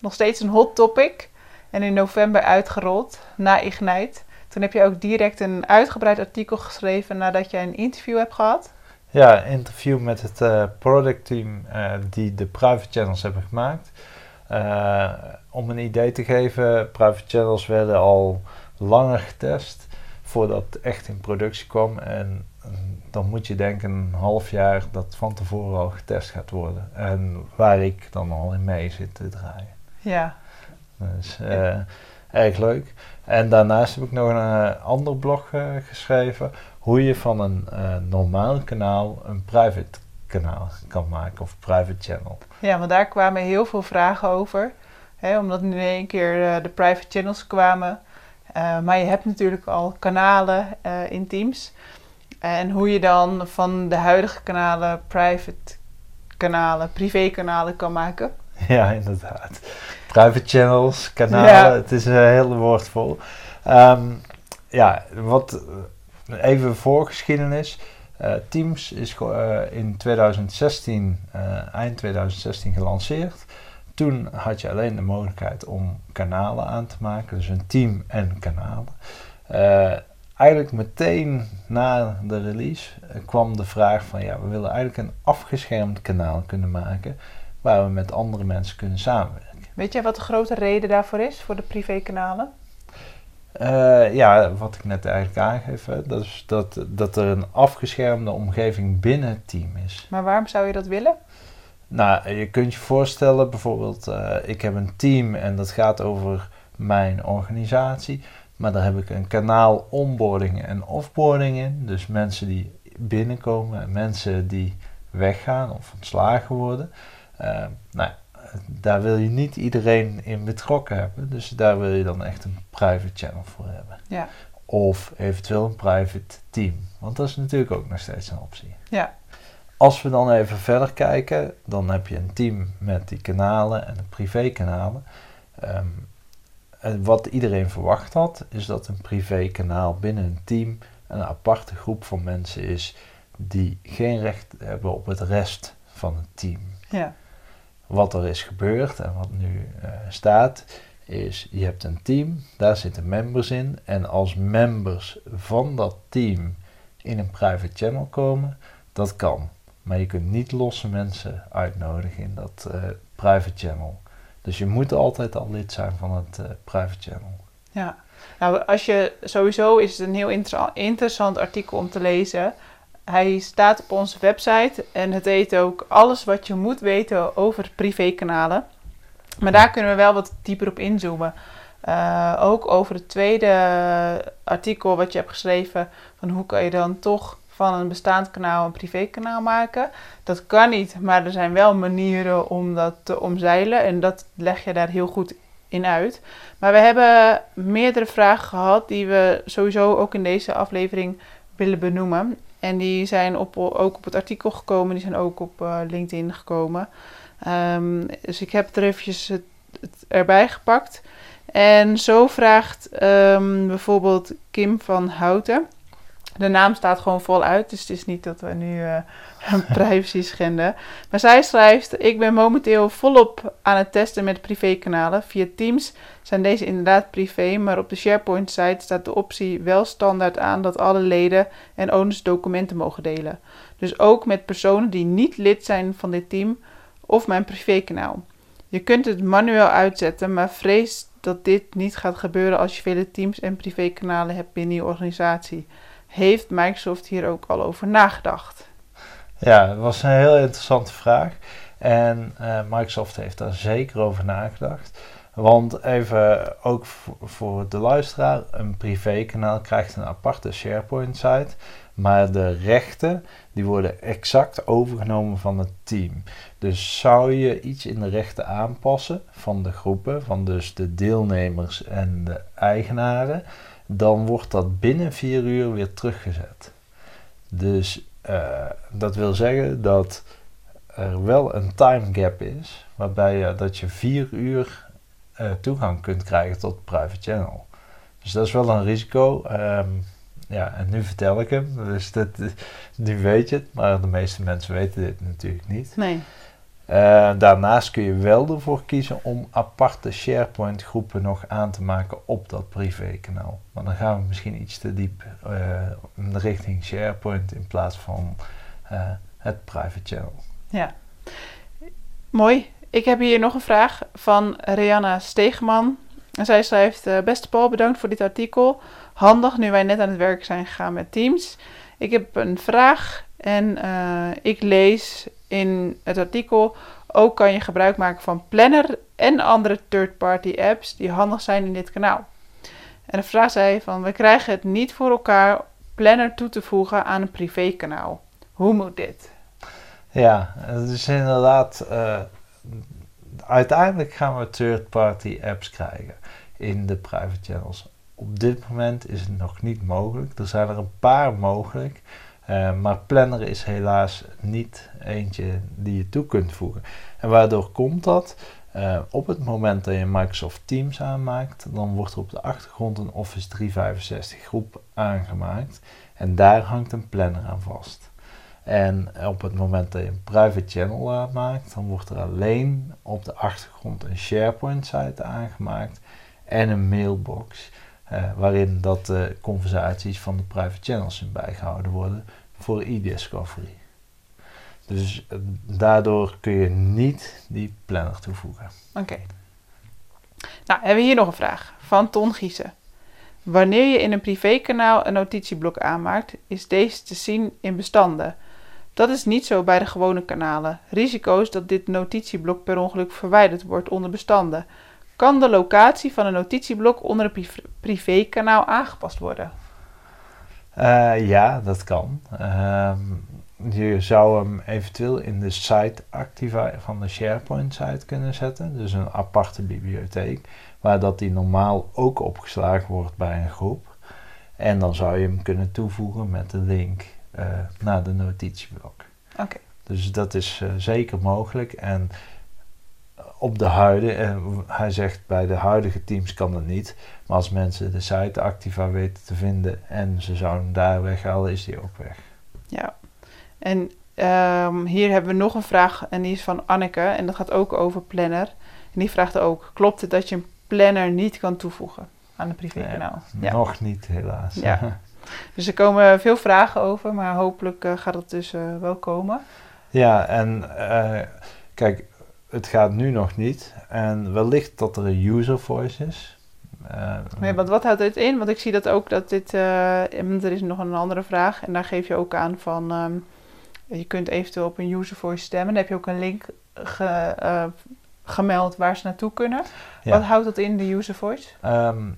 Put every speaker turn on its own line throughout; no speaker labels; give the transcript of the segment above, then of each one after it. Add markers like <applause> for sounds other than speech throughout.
nog steeds een hot topic en in november uitgerold na Ignite. Toen heb je ook direct een uitgebreid artikel geschreven nadat je een interview hebt gehad.
Ja, interview met het uh, productteam uh, die de private channels hebben gemaakt. Uh, om een idee te geven, private channels werden al langer getest voordat het echt in productie kwam. En dan moet je denken een half jaar dat van tevoren al getest gaat worden. En waar ik dan al in mee zit te draaien.
Ja.
Dus erg leuk. En daarnaast heb ik nog een uh, ander blog uh, geschreven. Hoe je van een normaal kanaal een private kanaal kan maken of private channel.
Ja, want daar kwamen heel veel vragen over. Hè, omdat nu in één keer de private channels kwamen. maar je hebt natuurlijk al kanalen in Teams. En hoe je dan van de huidige kanalen private kanalen, privé kanalen kan maken. <laughs>
Ja, inderdaad. Private channels, kanalen, het is een hele woord vol. Um, ja, wat even voorgeschiedenis. Uh, Teams is uh, in 2016, uh, eind 2016 gelanceerd. Toen had je alleen de mogelijkheid om kanalen aan te maken, dus een team en kanalen. eigenlijk meteen na de release kwam de vraag van ja, we willen eigenlijk een afgeschermd kanaal kunnen maken waar we met andere mensen kunnen samenwerken.
Weet jij wat de grote reden daarvoor is, voor de privékanalen?
Uh, ja, wat ik net eigenlijk aangeef, dat is dat, dat er een afgeschermde omgeving binnen het team is.
Maar waarom zou je dat willen?
Nou, je kunt je voorstellen, bijvoorbeeld, uh, ik heb een team en dat gaat over mijn organisatie. Maar daar heb ik een kanaal onboarding en offboarding in. Dus mensen die binnenkomen en mensen die weggaan of ontslagen worden. Uh, nou, daar wil je niet iedereen in betrokken hebben. Dus daar wil je dan echt een private channel voor hebben.
Ja.
Of eventueel een private team. Want dat is natuurlijk ook nog steeds een optie.
Ja.
Als we dan even verder kijken, dan heb je een team met die kanalen en de privékanalen. Um, en wat iedereen verwacht had, is dat een privékanaal binnen een team een aparte groep van mensen is die geen recht hebben op het rest van het team.
Ja
wat er is gebeurd en wat nu uh, staat, is je hebt een team, daar zitten members in. En als members van dat team in een private channel komen, dat kan. Maar je kunt niet losse mensen uitnodigen in dat uh, private channel. Dus je moet altijd al lid zijn van het uh, private channel.
Ja, nou als je sowieso is het een heel inter interessant artikel om te lezen. Hij staat op onze website en het heet ook alles wat je moet weten over privékanalen. Maar daar kunnen we wel wat dieper op inzoomen. Uh, ook over het tweede artikel wat je hebt geschreven, van hoe kan je dan toch van een bestaand kanaal een privékanaal maken. Dat kan niet, maar er zijn wel manieren om dat te omzeilen en dat leg je daar heel goed in uit. Maar we hebben meerdere vragen gehad die we sowieso ook in deze aflevering willen benoemen. En die zijn op, ook op het artikel gekomen, die zijn ook op uh, LinkedIn gekomen. Um, dus ik heb er eventjes het, erbij gepakt. En zo vraagt um, bijvoorbeeld Kim van Houten. De naam staat gewoon vol uit, dus het is niet dat we nu <laughs> uh, privacy schenden. Maar zij schrijft: Ik ben momenteel volop aan het testen met privékanalen. Via Teams zijn deze inderdaad privé, maar op de SharePoint-site staat de optie wel standaard aan dat alle leden en owners documenten mogen delen. Dus ook met personen die niet lid zijn van dit team of mijn privékanaal. Je kunt het manueel uitzetten, maar vrees dat dit niet gaat gebeuren als je vele teams en privékanalen hebt binnen je organisatie. Heeft Microsoft hier ook al over nagedacht?
Ja, dat was een heel interessante vraag. En uh, Microsoft heeft daar zeker over nagedacht. Want even ook voor de luisteraar, een privékanaal krijgt een aparte SharePoint site. Maar de rechten die worden exact overgenomen van het team. Dus zou je iets in de rechten aanpassen van de groepen, van dus de deelnemers en de eigenaren, dan wordt dat binnen vier uur weer teruggezet. Dus uh, dat wil zeggen dat er wel een time gap is, waarbij je, dat je vier uur uh, toegang kunt krijgen tot private channel. Dus dat is wel een risico. Um, ja, en nu vertel ik hem, dus dat, nu weet je het, maar de meeste mensen weten dit natuurlijk niet.
Nee.
Uh, daarnaast kun je wel ervoor kiezen om aparte SharePoint groepen nog aan te maken op dat privékanaal. Maar dan gaan we misschien iets te diep uh, richting SharePoint in plaats van uh, het private channel.
Ja, mooi. Ik heb hier nog een vraag van Rihanna Steegman. Zij schrijft: Beste Paul, bedankt voor dit artikel. Handig nu wij net aan het werk zijn gegaan met Teams. Ik heb een vraag en ik lees in het artikel. Ook kan je gebruik maken van Planner en andere third-party apps die handig zijn in dit kanaal. En de vraag zei van, we krijgen het niet voor elkaar Planner toe te voegen aan een privékanaal. Hoe moet dit?
Ja, het is inderdaad, uh, uiteindelijk gaan we third-party apps krijgen in de private channels. Op dit moment is het nog niet mogelijk. Er zijn er een paar mogelijk. Uh, maar Planner is helaas niet eentje die je toe kunt voegen. En waardoor komt dat? Uh, op het moment dat je Microsoft Teams aanmaakt, dan wordt er op de achtergrond een Office 365 groep aangemaakt. En daar hangt een planner aan vast. En op het moment dat je een private channel aanmaakt, dan wordt er alleen op de achtergrond een SharePoint site aangemaakt en een mailbox. Uh, waarin dat de conversaties van de private channels in bijgehouden worden voor e-discovery. Dus uh, daardoor kun je niet die planner toevoegen.
Oké. Nou, hebben we hier nog een vraag van Ton Giezen. Wanneer je in een privékanaal een notitieblok aanmaakt, is deze te zien in bestanden. Dat is niet zo bij de gewone kanalen. Risico's dat dit notitieblok per ongeluk verwijderd wordt onder bestanden. Kan de locatie van een notitieblok onder een privékanaal aangepast worden?
Uh, ja, dat kan. Uh, je zou hem eventueel in de site activa van de SharePoint site kunnen zetten. Dus een aparte bibliotheek. Waar dat die normaal ook opgeslagen wordt bij een groep. En dan zou je hem kunnen toevoegen met de link uh, naar de notitieblok.
Oké. Okay.
Dus dat is zeker mogelijk. En op de huidige, en hij zegt bij de huidige teams kan dat niet. Maar als mensen de site Activa weten te vinden en ze zouden hem daar weghalen, is die ook weg.
Ja, en um, hier hebben we nog een vraag en die is van Anneke en dat gaat ook over planner. En die vraagt ook, klopt het dat je een planner niet kan toevoegen aan een privékanaal?
Nee, ja. Nog niet helaas.
Ja. <laughs> dus er komen veel vragen over, maar hopelijk uh, gaat het dus uh, wel komen.
Ja, en uh, kijk, het gaat nu nog niet. En wellicht dat er een user voice is.
Uh, nee, want wat houdt dit in? Want ik zie dat ook dat dit. Uh, er is nog een andere vraag. En daar geef je ook aan van. Um, je kunt eventueel op een user voice stemmen. Dan heb je ook een link ge, uh, gemeld waar ze naartoe kunnen. Ja. Wat houdt dat in, de user voice?
Um,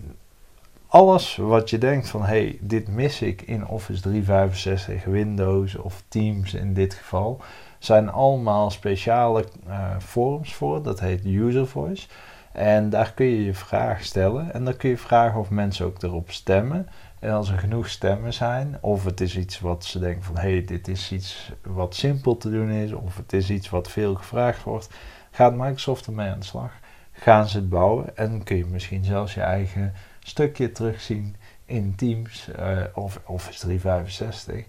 alles wat je denkt van hé, hey, dit mis ik in Office 365, Windows of Teams in dit geval zijn allemaal speciale uh, forums voor. Dat heet User Voice. En daar kun je je vraag stellen. En dan kun je vragen of mensen ook erop stemmen. En als er genoeg stemmen zijn, of het is iets wat ze denken van hé, hey, dit is iets wat simpel te doen is, of het is iets wat veel gevraagd wordt, gaat Microsoft ermee aan de slag. Gaan ze het bouwen en kun je misschien zelfs je eigen stukje terugzien in Teams uh, of Office 365.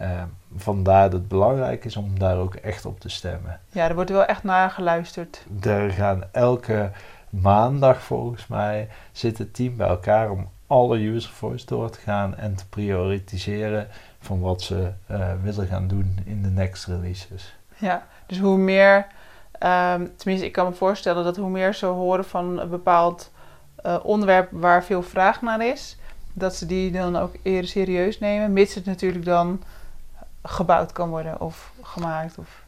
Uh, vandaar dat het belangrijk is om daar ook echt op te stemmen.
Ja, er wordt wel echt naar geluisterd.
Er gaan elke maandag volgens mij zit het team bij elkaar om alle user voice door te gaan en te prioritiseren van wat ze uh, willen gaan doen in de next releases.
Ja, dus hoe meer, um, tenminste ik kan me voorstellen dat hoe meer ze horen van een bepaald uh, onderwerp waar veel vraag naar is, dat ze die dan ook eerder serieus nemen, mits het natuurlijk dan gebouwd kan worden of gemaakt. Of...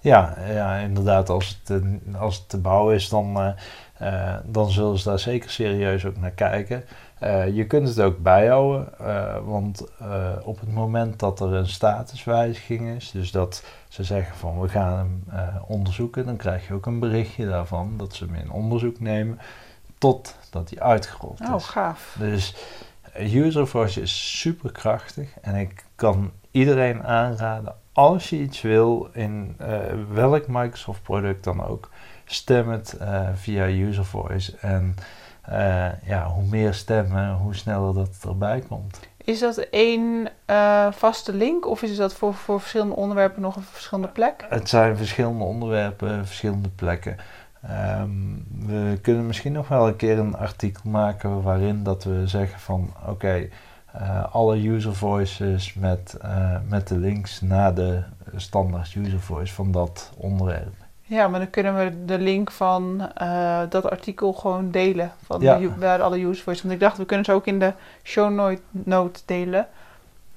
Ja, ja, inderdaad. Als het, als het te bouwen is, dan uh, dan zullen ze daar zeker serieus ook naar kijken. je kunt het ook bijhouden, want op het moment dat er een statuswijziging is, dus dat ze zeggen van we gaan hem onderzoeken, dan krijg je ook een berichtje daarvan dat ze hem in onderzoek nemen totdat hij uitgerold is.
Oh, gaaf.
Dus User Voice is super krachtig en ik kan iedereen aanraden, als je iets wil in uh, welk Microsoft product dan ook, stem het uh, via User Voice. En uh, ja, hoe meer stemmen, hoe sneller dat het erbij komt.
Is dat één vaste link of is dat voor, voor verschillende onderwerpen nog een verschillende plek?
Het zijn verschillende onderwerpen, verschillende plekken. Um, we kunnen misschien nog wel een keer een artikel maken waarin dat we zeggen van oké, uh, alle user voices met, uh, met de links naar de standaard user voice van dat onderwerp.
Ja, maar dan kunnen we de link van uh, dat artikel gewoon delen van ja. de, waar alle user voices. Want ik dacht, we kunnen ze ook in de show note delen.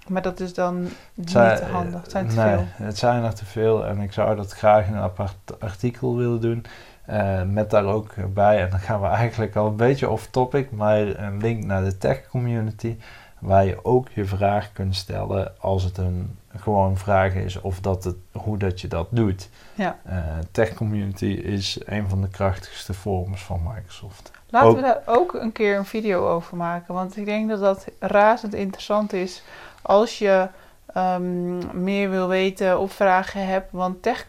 Maar dat is dan niet handig. Het zijn te nee, veel.
Het zijn er te veel en ik zou dat graag in een apart artikel willen doen. Uh, met daar ook bij, en dan gaan we eigenlijk al een beetje off topic, maar een link naar de tech community, waar je ook je vraag kunt stellen als het een gewoon vraag is of dat het, hoe dat je dat doet. Ja. Uh, tech community is een van de krachtigste forums van Microsoft.
Laten we daar ook een keer een video over maken, want ik denk dat dat razend interessant is als je um, meer wil weten of vragen hebt, want tech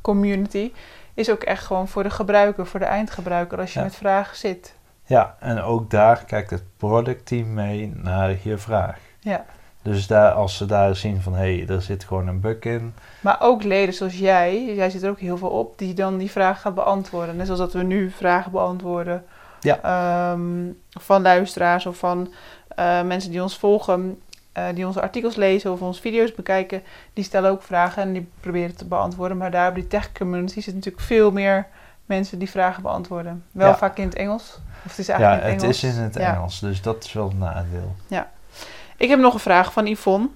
community is ook echt gewoon voor de gebruiker, voor de eindgebruiker, als je met vragen zit.
Ja, en ook daar kijkt het productteam mee naar je vraag. Ja. Dus daar, als ze daar zien van, hé, hey, er zit gewoon een bug in.
Maar ook leden zoals jij, jij zit er ook heel veel op, die dan die vraag gaat beantwoorden. Net zoals dat we nu vragen beantwoorden ja. Um, van luisteraars of van uh, mensen die ons volgen. Eh, die onze artikels lezen of onze video's bekijken, die stellen ook vragen en die proberen te beantwoorden. Maar daar op die tech community zitten natuurlijk veel meer mensen die vragen beantwoorden. Wel vaak in het Engels. Of het is eigenlijk
ja,
in het,
het is in het Engels, dus dat is wel een nadeel.
Ja. Ik heb nog een vraag van Yvonne.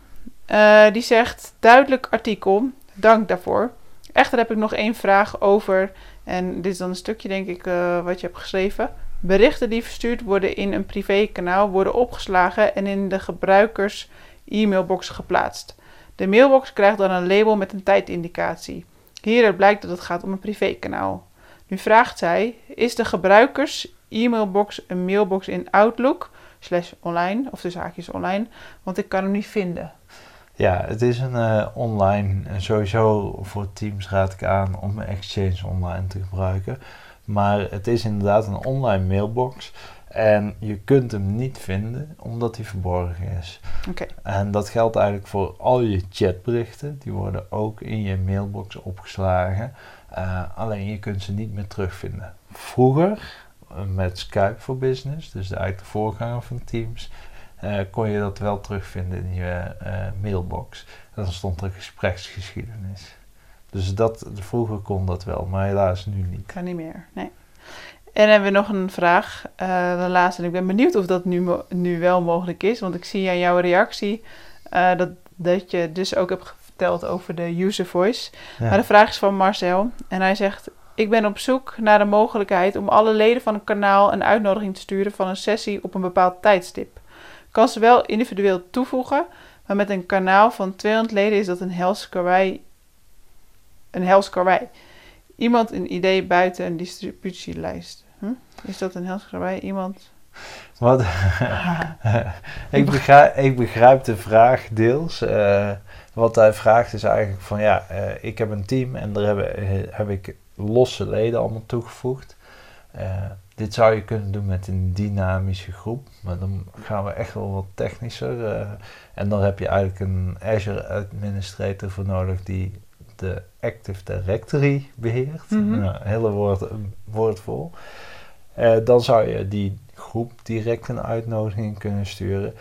Uh, die zegt, duidelijk artikel, dank daarvoor. Echter heb ik nog één vraag over, en dit is dan een stukje denk ik uh, wat je hebt geschreven. Berichten die verstuurd worden in een privékanaal worden opgeslagen en in de gebruikers e-mailbox geplaatst. De mailbox krijgt dan een label met een tijdindicatie. Hieruit blijkt dat het gaat om een privékanaal. Nu vraagt zij: is de gebruikers e-mailbox een mailbox in Outlook slash online of dus haakjes online? Want ik kan hem niet vinden.
Ja, het is een uh, online. Sowieso voor Teams raad ik aan om Exchange online te gebruiken. Maar het is inderdaad een online mailbox. En je kunt hem niet vinden omdat hij verborgen is. Okay. En dat geldt eigenlijk voor al je chatberichten. Die worden ook in je mailbox opgeslagen. Uh, alleen je kunt ze niet meer terugvinden. Vroeger, uh, met Skype for Business, dus eigenlijk de voorganger van Teams, uh, kon je dat wel terugvinden in je mailbox. En dan stond er gespreksgeschiedenis. Dus dat, vroeger kon dat wel, maar helaas nu niet.
Kan niet meer, nee. En hebben we nog een vraag, de laatste. En ik ben benieuwd of dat nu, nu wel mogelijk is. Want ik zie aan jouw reactie dat, dat je dus ook hebt over de user voice. Maar de vraag is van Marcel. En hij zegt... Ik ben op zoek naar de mogelijkheid om alle leden van een kanaal een uitnodiging te sturen van een sessie op een bepaald tijdstip. Kan ze wel individueel toevoegen, maar met een kanaal van 200 leden is dat een hels een hels karwei. Iemand een idee buiten een distributielijst. Hm? Is dat een hels karwei? Iemand...
Wat? <laughs> <laughs> ik, begrijp, ik begrijp de vraag deels. Uh, wat hij vraagt is eigenlijk van ja, uh, ik heb een team en daar heb, heb ik losse leden allemaal toegevoegd. Uh, dit zou je kunnen doen met een dynamische groep, maar dan gaan we echt wel wat technischer. en dan heb je eigenlijk een Azure Administrator voor nodig die de Active Directory beheert. Mm nou, hele woord, woord vol. Dan zou je die groep direct een uitnodiging kunnen sturen.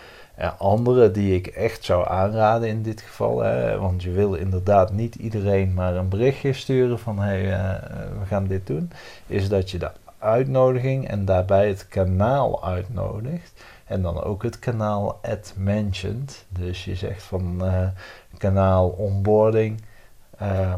Andere die ik echt zou aanraden in dit geval, hè, want je wil inderdaad niet iedereen maar een berichtje sturen van hé, hey, uh, we gaan dit doen, is dat je de uitnodiging en daarbij het kanaal uitnodigt. En dan ook het kanaal at mentioned. Dus je zegt van kanaal onboarding uh,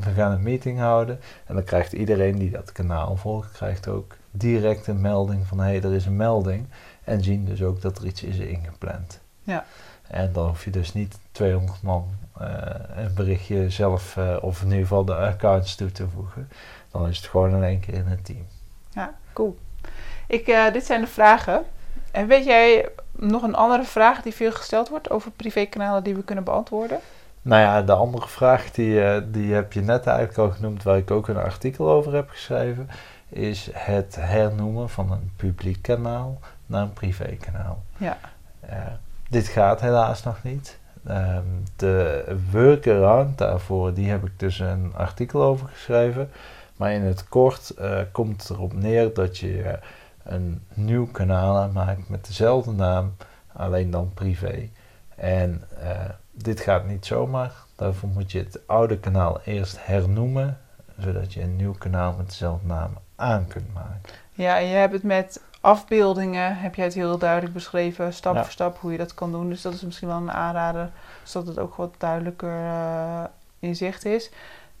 we gaan een meeting houden en dan krijgt iedereen die dat kanaal volgt, krijgt ook direct een melding van hé, hey, er is een melding. En zien dus ook dat er iets is ingepland.
Ja.
En dan hoef je dus niet 200 man uh, een berichtje zelf, uh, of in ieder geval de accounts toe te voegen. Dan is het gewoon in één keer in het team.
Ja, cool. Ik, dit zijn de vragen. En weet jij nog een andere vraag die veel gesteld wordt over privékanalen die we kunnen beantwoorden?
Nou ja, de andere vraag die, die heb je net eigenlijk al genoemd, waar ik ook een artikel over heb geschreven, is het hernoemen van een publiek kanaal naar een privékanaal.
Ja.
dit gaat helaas nog niet. Um, de workaround daarvoor, die heb ik dus een artikel over geschreven. Maar in het kort uh, komt het erop neer dat je een nieuw kanaal aanmaakt met dezelfde naam, alleen dan privé. En dit gaat niet zomaar. Daarvoor moet je het oude kanaal eerst hernoemen, zodat je een nieuw kanaal met dezelfde naam aan kunt maken.
Ja, en je hebt het met afbeeldingen heb jij het heel duidelijk beschreven, stap voor stap, hoe je dat kan doen. Dus dat is misschien wel een aanrader, zodat het ook wat duidelijker uh, in zicht is.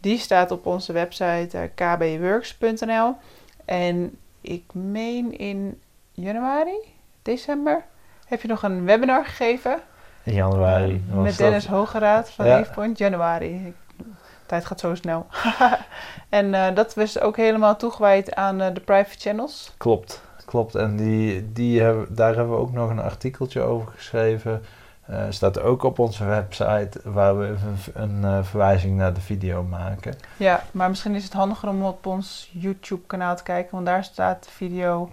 Die staat op onze website uh, kbworks.nl. En ik meen in januari, december, heb je nog een webinar gegeven.
In januari.
Uh, met Dennis dat? Hogeraad van ja. Point, januari. Tijd gaat zo snel. <laughs> en dat was ook helemaal toegewijd aan de private channels.
Klopt. Klopt, en die, die hebben, daar hebben we ook nog een artikeltje over geschreven. Uh, staat ook op onze website waar we een, een uh, verwijzing naar de video maken.
Ja, maar misschien is het handiger om op ons YouTube kanaal te kijken, want daar staat de video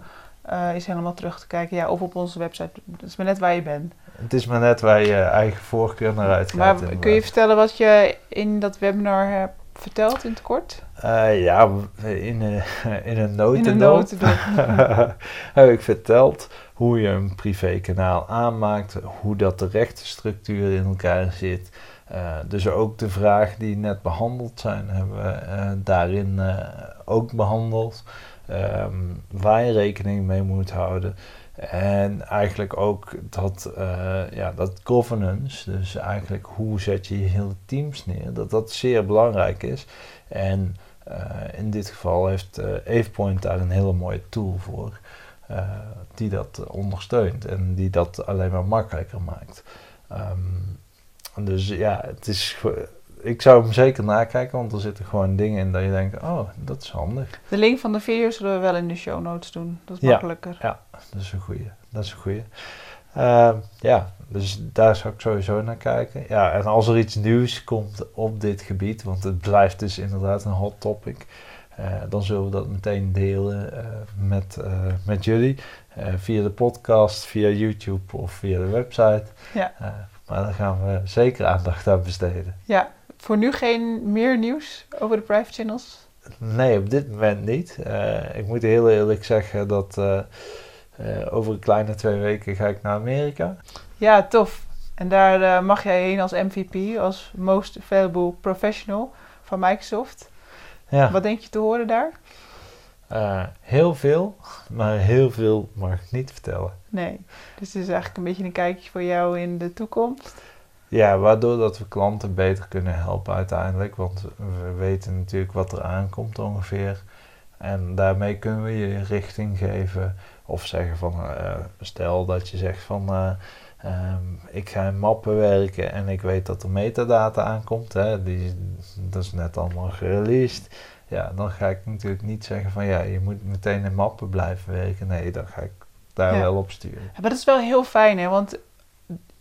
uh, is helemaal terug te kijken. Ja, of op onze website. Het is maar net waar je bent.
Het is maar net waar je eigen voorkeur naar uitgaat.
Maar kun je vertellen wat je in dat webinar hebt verteld in het kort?
Uh, ja, in, <laughs> uh, in een notendop <laughs> heb ik verteld hoe je een privékanaal aanmaakt, hoe dat de rechtenstructuur in elkaar zit. Uh, dus ook de vragen die net behandeld zijn, hebben we daarin ook behandeld. Um, waar je rekening mee moet houden. En eigenlijk ook dat, uh, ja, dat governance, dus eigenlijk hoe zet je je hele teams neer, dat dat zeer belangrijk is. En uh, in dit geval heeft uh, AvePoint daar een hele mooie tool voor, die dat ondersteunt en die dat alleen maar makkelijker maakt. Um, dus ja, het is ik zou hem zeker nakijken, want er zitten gewoon dingen in dat je denkt, oh, dat is handig.
De link van de video zullen we wel in de show notes doen. Dat is makkelijker.
Ja, dat is een goeie. Dat is een goeie. Uh, ja, dus daar zou ik sowieso naar kijken. Ja, en als er iets nieuws komt op dit gebied, want het blijft dus inderdaad een hot topic, uh, dan zullen we dat meteen delen uh, met, met jullie. via de podcast, via YouTube of via de website.
Ja.
maar daar gaan we zeker aandacht aan besteden.
Ja, voor nu geen meer nieuws over de private channels?
Nee, op dit moment niet. Uh, ik moet heel eerlijk zeggen dat uh, uh, over een kleine twee weken ga ik naar Amerika.
Ja, tof. En daar mag jij heen als MVP, als Most Valuable Professional van Microsoft. Ja. Wat denk je te horen daar?
heel veel, maar heel veel mag ik niet vertellen.
Nee, dus het is eigenlijk een beetje een kijkje voor jou in de toekomst.
Ja, waardoor dat we klanten beter kunnen helpen uiteindelijk. Want we weten natuurlijk wat er aankomt ongeveer. En daarmee kunnen we je richting geven. Of zeggen van, uh, stel dat je zegt van, uh, um, ik ga in mappen werken en ik weet dat er metadata aankomt. Hè, die, dat is net allemaal gereleased. Ja, dan ga ik natuurlijk niet zeggen van, ja, je moet meteen in mappen blijven werken. Nee, dan ga ik daar wel op sturen. Ja,
maar dat is wel heel fijn, hè? Want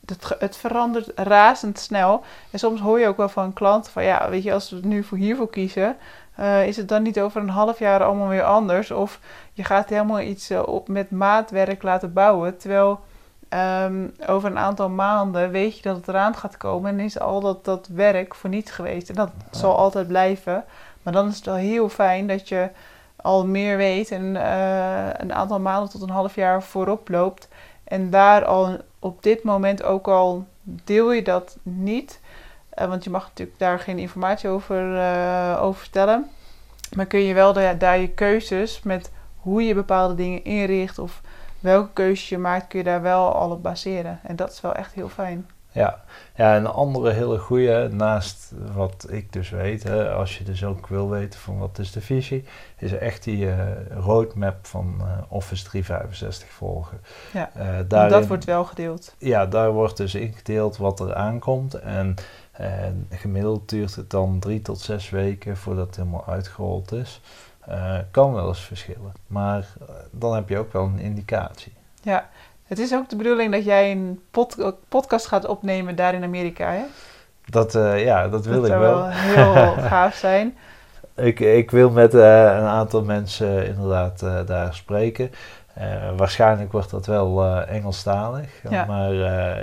het, het verandert razendsnel. En soms hoor je ook wel van klanten van ja, weet je, als we nu voor hiervoor kiezen, uh, is het dan niet over een half jaar allemaal weer anders? Of je gaat helemaal iets uh, op met maatwerk laten bouwen, terwijl um, over een aantal maanden weet je dat het eraan gaat komen en is al dat, dat werk voor niets geweest. En dat zal altijd blijven. Maar dan is het wel heel fijn dat je al meer weet en uh, een aantal maanden tot een half jaar voorop loopt. En daar al op dit moment ook al deel je dat niet. Uh, want je mag natuurlijk daar geen informatie over, uh, vertellen. Maar kun je wel daar je keuzes met hoe je bepaalde dingen inricht of welke keuzes je maakt, kun je daar wel al op baseren. En dat is wel echt heel fijn.
Ja. ja, een andere hele goede, naast wat ik dus weet, hè, als je dus ook wil weten van wat is de visie, is echt die uh, roadmap van uh, Office 365 volgen.
Ja, uh, daarin, dat wordt wel gedeeld.
Ja, daar wordt dus ingedeeld wat er aankomt en gemiddeld duurt het dan drie tot zes weken voordat het helemaal uitgerold is. kan wel eens verschillen, maar dan heb je ook wel een indicatie.
Ja, het is ook de bedoeling dat jij een podcast gaat opnemen daar in Amerika, hè?
Dat, uh, ja, dat wil
dat
ik
wel. Dat zou wel heel <laughs> gaaf zijn.
Ik, ik wil met uh, een aantal mensen inderdaad uh, daar spreken. waarschijnlijk wordt dat wel Engelstalig. Ja. Maar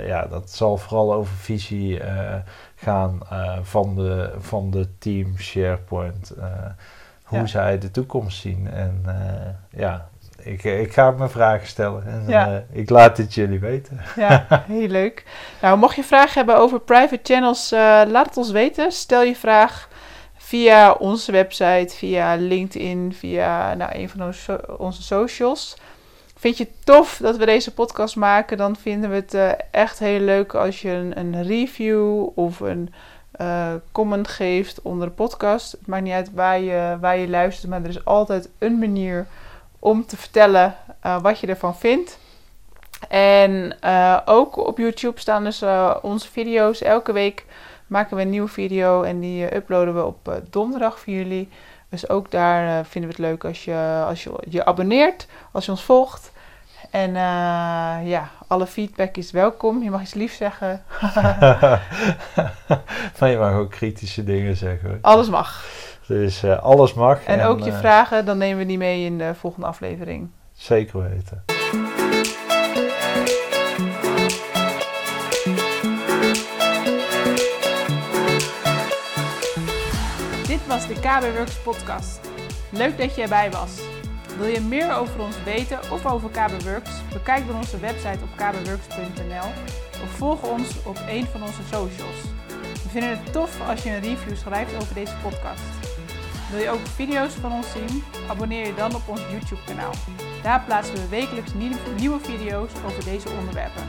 ja, dat zal vooral over visie gaan van, de, van de team SharePoint. hoe ja. zij de toekomst zien. En ja, ik, eh, ik ga mijn vragen stellen en uh, ik laat het jullie weten.
Ja, <laughs> heel leuk. Nou, mocht je vragen hebben over private channels, uh, laat het ons weten. Stel je vraag via onze website, via LinkedIn, via nou, een van onze, onze socials. Vind je het tof dat we deze podcast maken? Dan vinden we het uh, echt heel leuk als je een, een review of een comment geeft onder de podcast. Het maakt niet uit waar je, waar je luistert, maar er is altijd een manier om te vertellen uh, wat je ervan vindt. En uh, ook op YouTube staan dus uh, onze video's. Elke week maken we een nieuwe video en die uploaden we op donderdag voor jullie. Dus ook daar vinden we het leuk als je, als je je abonneert, als je ons volgt. En ja, alle feedback is welkom. Je mag iets lief zeggen. <laughs>
maar je mag ook kritische dingen zeggen.
Alles mag.
Dus uh, alles mag.
En, en ook je uh, vragen, dan nemen we die mee in de volgende aflevering.
Zeker weten.
Dit was de KB Works podcast. Leuk dat je erbij was. Wil je meer over ons weten of over KB Works? Bekijk dan onze website op kbworks.nl of volg ons op een van onze socials. We vinden het tof als je een review schrijft over deze podcast. Wil je ook video's van ons zien? Abonneer je dan op ons YouTube-kanaal. Daar plaatsen we wekelijks nieuwe video's over deze onderwerpen.